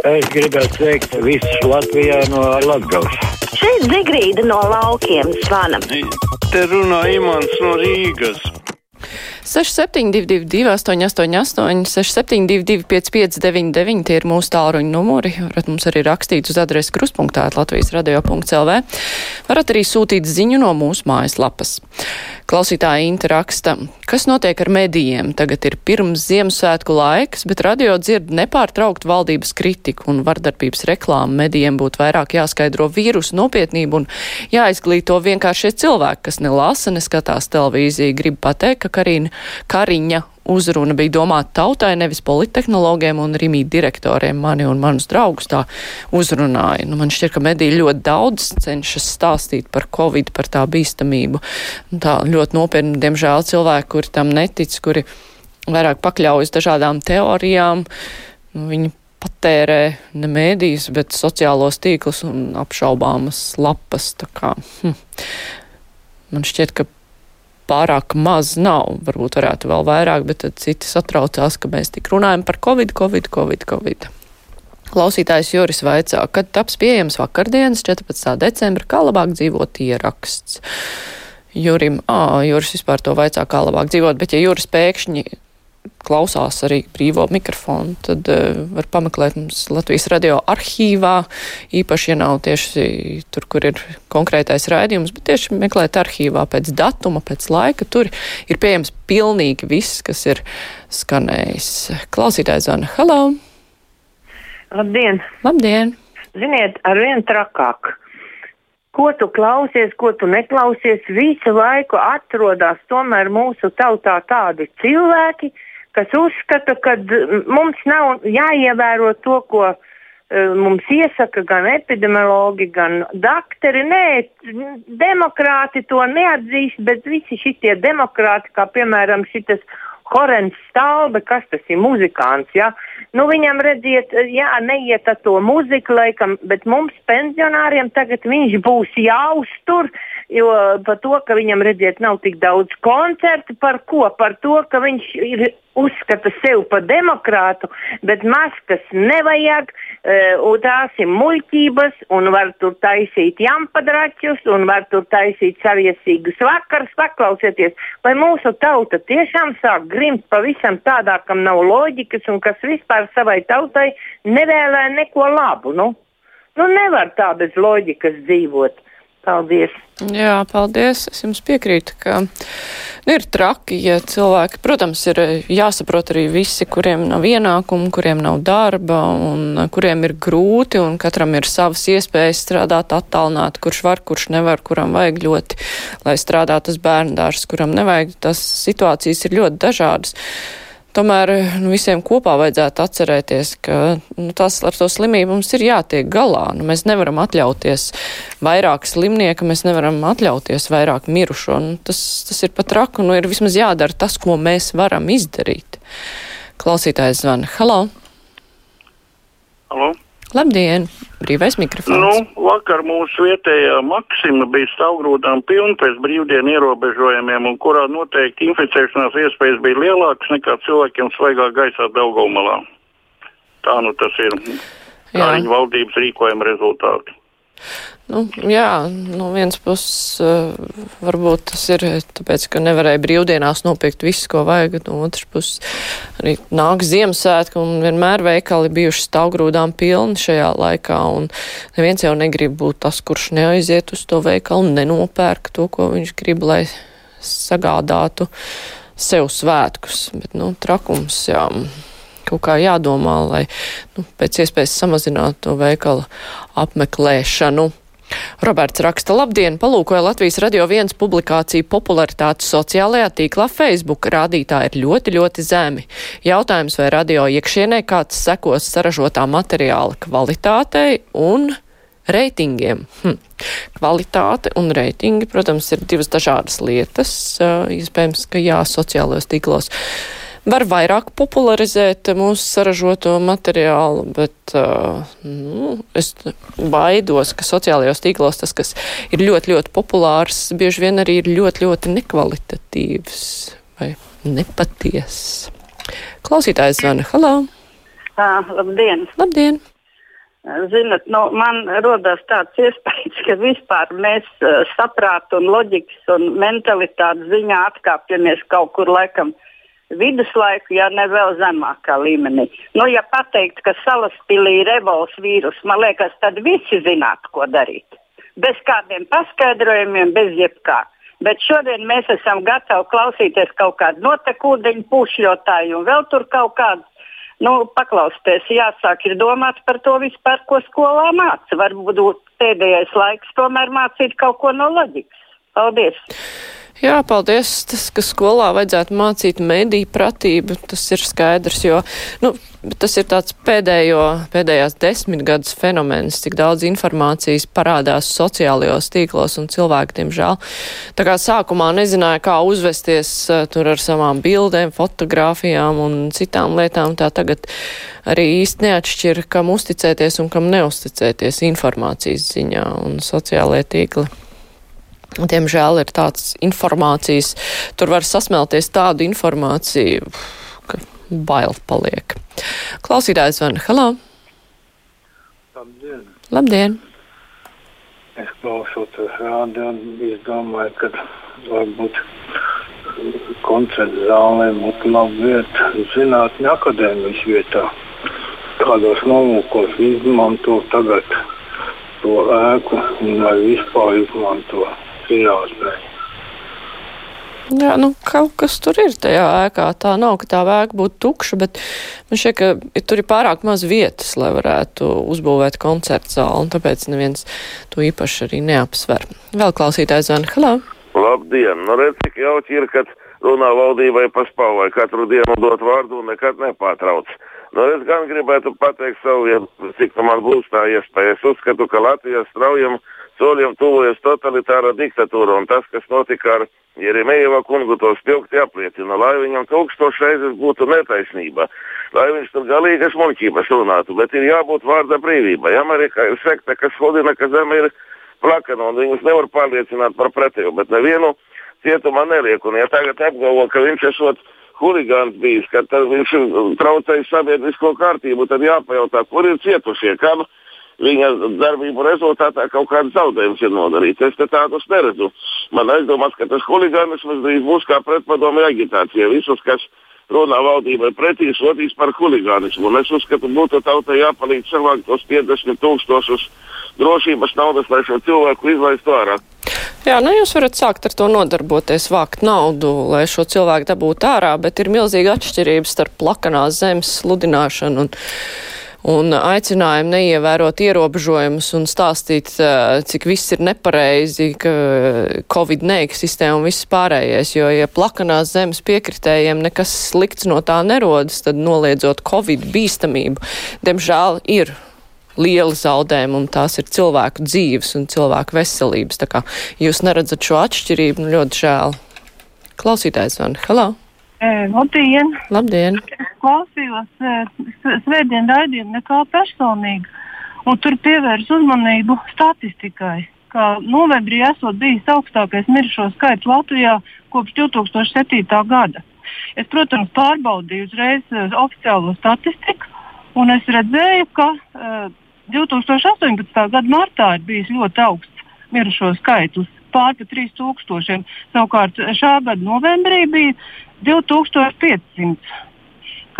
Es gribētu sveikt visus Latvijā no Latgales. Šeit Zigrīda no laukiem zvana. Te runā Imants no Rīgas. 6722, 888, 672, 559, tie ir mūsu tālruņa numuri. Varat mums arī rakstīt uz adresi kruspunktā Latvijas radio.lv. Varat arī sūtīt ziņu no mūsu mājaslapas. Klausītāja Inta raksta, kas notiek ar medijiem. Tagad ir pirms Ziemassvētku laiks, bet radio dzird nepārtraukt valdības kritiku un vardarbības reklāmu. Medijiem būtu vairāk jāskaidro vīrusu nopietnību un jāizglīto vienkāršie cilvēki, kas ne lasa, ne skatās televīziju. Gribu pateikt, ka Karina, Kariņa uzruna bija domāta tautai, nevis polittehnologiem un rimīt direktoriem. Mani un manus draugus tā uzrunāja. Nu, man šķiet, ka mediji ļoti daudz cenšas stāstīt par covid, par tā bīstamību. Tā ļoti nopietni, diemžēl, cilvēki, kuri tam netic, kuri vairāk pakļaujas dažādām teorijām. Nu, viņi patērē ne mēdīs, bet sociālos tīklus un apšaubāmas lapas. Kā, hm. Man šķiet, ka pārāk maz nav. Varbūt varētu vēl vairāk, bet tad citi satraucās, ka mēs tik runājam par covid, covid, covid, covid. Klausītājs Juris vaicā, kad taps pieejams vakardienas 14. decembra, kā labāk dzīvot ieraksts. Jurim, ā, Juris vispār to vaicā, kā labāk dzīvot, bet ja Juris pēkšņi klausās arī brīvo mikrofonu, tad uh, var pameklēt mums Latvijas radio arhīvā, īpaši, ja nav tieši tur, kur ir konkrētais raidījums, bet tieši meklēt arhīvā pēc datuma, pēc laika. Tur ir pieejams pilnīgi viss, kas ir skanējis. Klausītājs zvana. Hello! Labdien! Labdien! Ziniet, ar vien trakāk. Ko tu klausies, ko tu neklausies, visu laiku atrodas tomēr mūsu tautā tādi cilvēki, kas uzskata, ka mums nav jāievēro to, ko uh, mums iesaka gan epidemiologi, gan doktori. Nē, demokrāti to neatzīst, bet visi šitie demokrāti, kā piemēram šitas Horens Stalbe, kas tas ir muzikants, ja? Nu, viņam redziet, jā, neiet ar to muziku laikam, bet mums pensionāriem tagad viņš būs jāuztur, jo par to, ka viņam redziet nav tik daudz koncertu, par ko? Par to, ka viņš ir uzskata sevi par demokrātu, bet maskas nevajag, uh, un tās ir muļķības, un var tur taisīt jampadračus, un var tur taisīt saviesīgus vakars, paklausieties, vai mūsu tauta tiešām sāk grimt pavisam tādā, kam nav loģikas, un kas vispār savai tautai nevēlē neko labu, nu? Nu, nevar tā bez loģikas dzīvot. Paldies! Jā, paldies. Es jums piekrītu, ka nu, ir traki, ja cilvēki, protams, ir jāsaprot arī visi, kuriem nav ienākumu, kuriem nav darba un kuriem ir grūti un katram ir savas iespējas strādāt attālināt, kurš var, kurš nevar, kuram vajag ļoti, lai strādātu tas bērndārs, kuram nevajag. Tas situācijas ir ļoti dažādas. Tomēr nu, visiem kopā vajadzētu atcerēties, ka nu, tas ar to slimību mums ir jātiek galā. Nu, mēs nevaram atļauties vairāk slimnieku, mēs nevaram atļauties vairāk mirušo. Nu, tas, tas ir pat traku, nu ir vismaz jādara tas, ko mēs varam izdarīt. Klausītājs zvana. Halo! Halo? Labdien! Brīvais mikrofons. Nu, vakar mūsu vietējā Maksima bija stāvgrūdām pilna pēc brīvdienu ierobežojumiem, un kurā noteikti inficēšanās iespējas bija lielākas nekā cilvēkiem svaigā gaisā Daugaumалā. Tā nu tas ir. Tā viņa valdības rīkojuma rezultāti. Nu, jā, no vienas puses uh, varbūt tas ir tāpēc, ka nevarēja brīvdienās nopirkt visu, ko vajag. No otras puses arī nāk Ziemassvētku un vienmēr veikali bijuši stāvgrūdām pilni šajā laikā. Neviens jau negrib būt tas, kurš neaiziet uz to veikalu un nenopērk to, ko viņš grib, lai sagādātu sev svētkus. Bet, nu, trakums, jā kaut kā jādomā, lai nu, pēc iespējas samazinātu to veikalu apmeklēšanu. Roberts raksta, labdien, palūkoja Latvijas radio viens publikāciju popularitāti sociālajā tīklā Facebook. Rādītāji ir ļoti, ļoti zemi. Jautājums, vai radio iekšienē kāds sekos saražotā materiāla kvalitātei un reitingiem. Hm. Kvalitāte un reitingi, protams, ir divas dažādas lietas. Iespējams, ka jā, sociālajos tīklos var vairāk popularizēt mūsu saražoto materiālu, bet uh, nu, es baidos, ka sociālajos tīklos tas, kas ir ļoti, ļoti populārs, bieži vien arī ir ļoti, ļoti nekvalitatīvs vai nepatiess. Klausītājs zvana. Halo! Uh, labdien! Labdien! Zinat, nu, man rodas tāds iespējas, ka vispār mēs uh, saprāta un loģikas un mentalitātes ziņā atkāpjamies kaut kur laikam viduslaiku, ja ne vēl zemākā līmenī. Nu, ja pateikt, ka salaspīlī ir ebolas vīrus, man liekas, tad visi zinātu, ko darīt. Bez kādiem paskaidrojumiem, bez jebkā. Bet šodien mēs esam gatavi klausīties kaut kādu notekūdeņu pušļotāju un vēl tur kaut kādu nu, paklausties, jāsāk ir domāt par to vispār, ko skolā māca. Varbūt pēdējais laiks tomēr mācīt kaut ko no loģikas. Paldies! Jā, paldies. Tas, ka skolā vajadzētu mācīt mediju pratību, tas ir skaidrs, jo nu, tas ir tāds pēdējo, pēdējās desmitgadus fenomens, cik daudz informācijas parādās sociālajos tīklos un cilvēki, diemžēl. Tā kā sākumā nezināja, kā uzvesties tur ar savām bildēm, fotografijām un citām lietām, tā tagad arī īsti neatšķir, kam uzticēties un kam neuzticēties informācijas ziņā un sociālajie tīkli. Diemžēl ir tāds informācijas, tur var sasmelties tādu informāciju, ka bail paliek. Klausītājs van, halā! Labdien! Labdien! Es klausoties rādi un es domāju, ka varbūt koncertu zālē būtu laba vieta zinātņu akadēmijas vietā. Kādos nolūkos izmanto tagad to ēku un vai vispār izmanto zinātnē. Jā, nu kaut kas tur ir tajā ēkā. Tā nav, ka tā ēka būtu tukša, bet man šķiet, ka tur ir pārāk maz vietas, lai varētu uzbūvēt koncertu zāli, un tāpēc neviens to īpaši arī neapsver. Vēl klausītājs zvan, halā! Labdien! Nu redz, cik jauki ir, kad runā valdībai paspāvai katru dienu dot vārdu un nekad nepārtrauc. Nu, es gan gribētu pateikt savu, ja, cik nu man būs tā iespēja. Es uzskatu, ka Latvijā straujam soļiem tuvojas totalitāra diktatūra, un tas, kas notika ar Jeremejeva kungu, to spilgti apliecina, lai viņam tūkstoš reizes būtu netaisnība, lai viņš tur galīgas muļķības runātu, bet ir jābūt vārda brīvībai. Amerikā ir sekta, kas sludina, ka zeme ir plakana, un viņus nevar pārliecināt par pretēju, bet nevienu cietumā neliek, un ja tagad apgalvo, ka viņš esot huligāns bijis, ka viņš traucējis sabiedrisko kārtību, tad jāpajautā, kur ir cietušie, kam viņa darbību rezultātā kaut kāds zaudējums ir nodarīts. Es tādus neredzu. Man aizdomās, ka tas huligānisms drīz būs kā pretpadomju agitācija. Visus, kas runā valdībai pretī, sodīs par huligānismu. Un es uzskatu, būtu tautai jāpalīdz savākt tos 50 tūkstošus drošības naudas, lai šo cilvēku izlaistu ārā. Jā, nu jūs varat sākt ar to nodarboties, vākt naudu, lai šo cilvēku dabūtu ārā, bet ir milzīga atšķirība starp plakanās zemes sludināšanu un un aicinājumu neievērot ierobežojumus un stāstīt, cik viss ir nepareizi, ka Covid neeksistē un viss pārējais. Jo, ja plakanās zemes piekritējiem nekas slikts no tā nerodas, tad noliedzot Covid bīstamību, diemžēl ir liela zaudējuma, un tās ir cilvēku dzīves un cilvēku veselības. Tā kā jūs neredzat šo atšķirību, nu ļoti žēl. Klausītājs van, hello! Labdien! Labdien! Klausījos svētdien raidījumu nekā personīgi, un tur pievērs uzmanību statistikai, ka novembrī esot bijis augstākais mirušo skaits Latvijā kopš 2007. gada. Es, protams, pārbaudīju uzreiz oficiālo statistiku, un es redzēju, ka uh, 2018. gada martā ir bijis ļoti augsts mirušo skaitlis pār pa 3000. Savukārt šā gada novembrī bija 2500.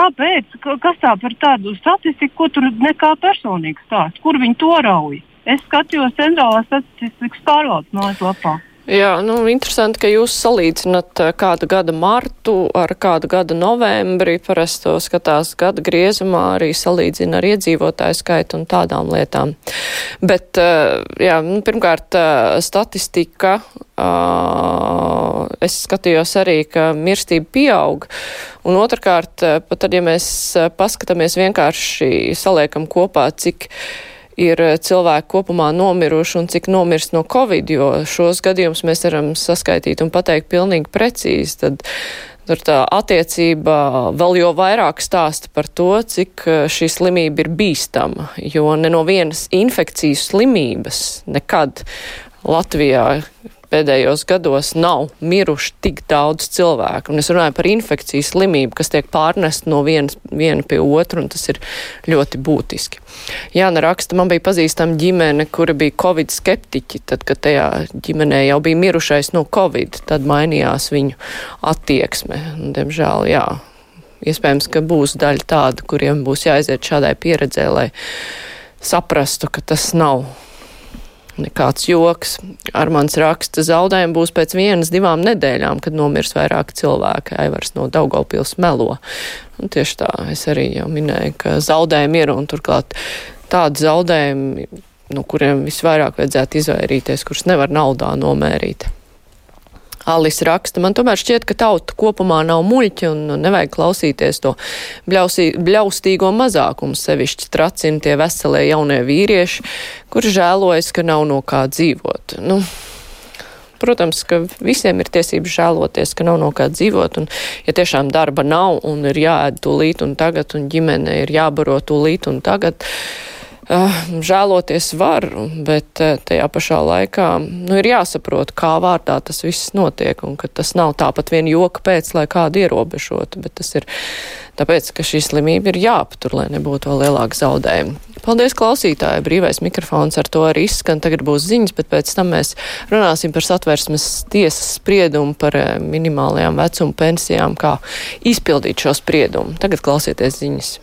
Kāpēc? Kas tā par tādu statistiku, ko tur nekā personīgi stāsta? Kur viņi to rauj? Es skatījos centrālās statistikas pārvaldes mājaslapā. Jā, nu, interesanti, ka jūs salīdzinat eh, kādu gada martu ar kādu gada novembri. Parasti to skatās gada griezumā, arī salīdzina ar iedzīvotāju skaitu un tādām lietām. Bet, eh, jā, nu, pirmkārt, eh, statistika. Es skatījos arī, ka mirstība pieaug. Un otrkārt, pat tad, ja mēs paskatāmies vienkārši saliekam kopā, cik ir eh, cilvēki kopumā nomiruši un cik nomirst no covid, jo šos gadījumus mēs varam saskaitīt un pateikt pilnīgi precīzi, tad tur tā attiecība vēl jo vairāk stāsta par to, cik eh, šī slimība ir bīstama, jo ne no vienas infekcijas slimības nekad Latvijā pēdējos gados nav miruši tik daudz cilvēku. Un es runāju par infekcijas slimību, kas tiek pārnest no vienas, viena pie otru, un tas ir ļoti būtiski. Jāna raksta, man bija pazīstama ģimene, kura bija covid skeptiķi, tad, kad tajā ģimenē jau bija mirušais no covid, tad mainījās viņu attieksme. Un, diemžēl, jā, iespējams, ka būs daļa tāda, kuriem būs jāaiziet šādai pieredzē, lai saprastu, ka tas nav nekāds joks. Ar mans raksta zaudējumi būs pēc vienas, divām nedēļām, kad nomirs vairāk cilvēki. Aivars no Daugavpils melo. Un tieši tā, es arī jau minēju, ka zaudējumi ir un turklāt tādi zaudējumi, no kuriem visvairāk vajadzētu izvairīties, kurus nevar naudā nomērīt. Alis raksta, man tomēr šķiet, ka tauta kopumā nav muļķi un nevajag klausīties to bļausī, bļaustīgo mazākumu, sevišķi tracina tie veselie jaunie vīrieši, kuri žēlojas, ka nav no kā dzīvot. Nu, protams, ka visiem ir tiesības žēloties, ka nav no kā dzīvot, un ja tiešām darba nav un ir jāēd tūlīt un tagad, un ģimene ir jābaro tūlīt un tagad, žēloties var, bet uh, tajā pašā laikā nu, ir jāsaprot, kā vārdā tas viss notiek, un ka tas nav tāpat vien joka pēc, lai kādu ierobežotu, bet tas ir tāpēc, ka šī slimība ir jāaptur, lai nebūtu vēl lielāka zaudējuma. Paldies, klausītāji! Brīvais mikrofons ar to arī izskan. Tagad būs ziņas, bet pēc tam mēs runāsim par satversmes tiesas spriedumu par minimālajām vecuma pensijām, kā izpildīt šo spriedumu. Tagad klausieties ziņas.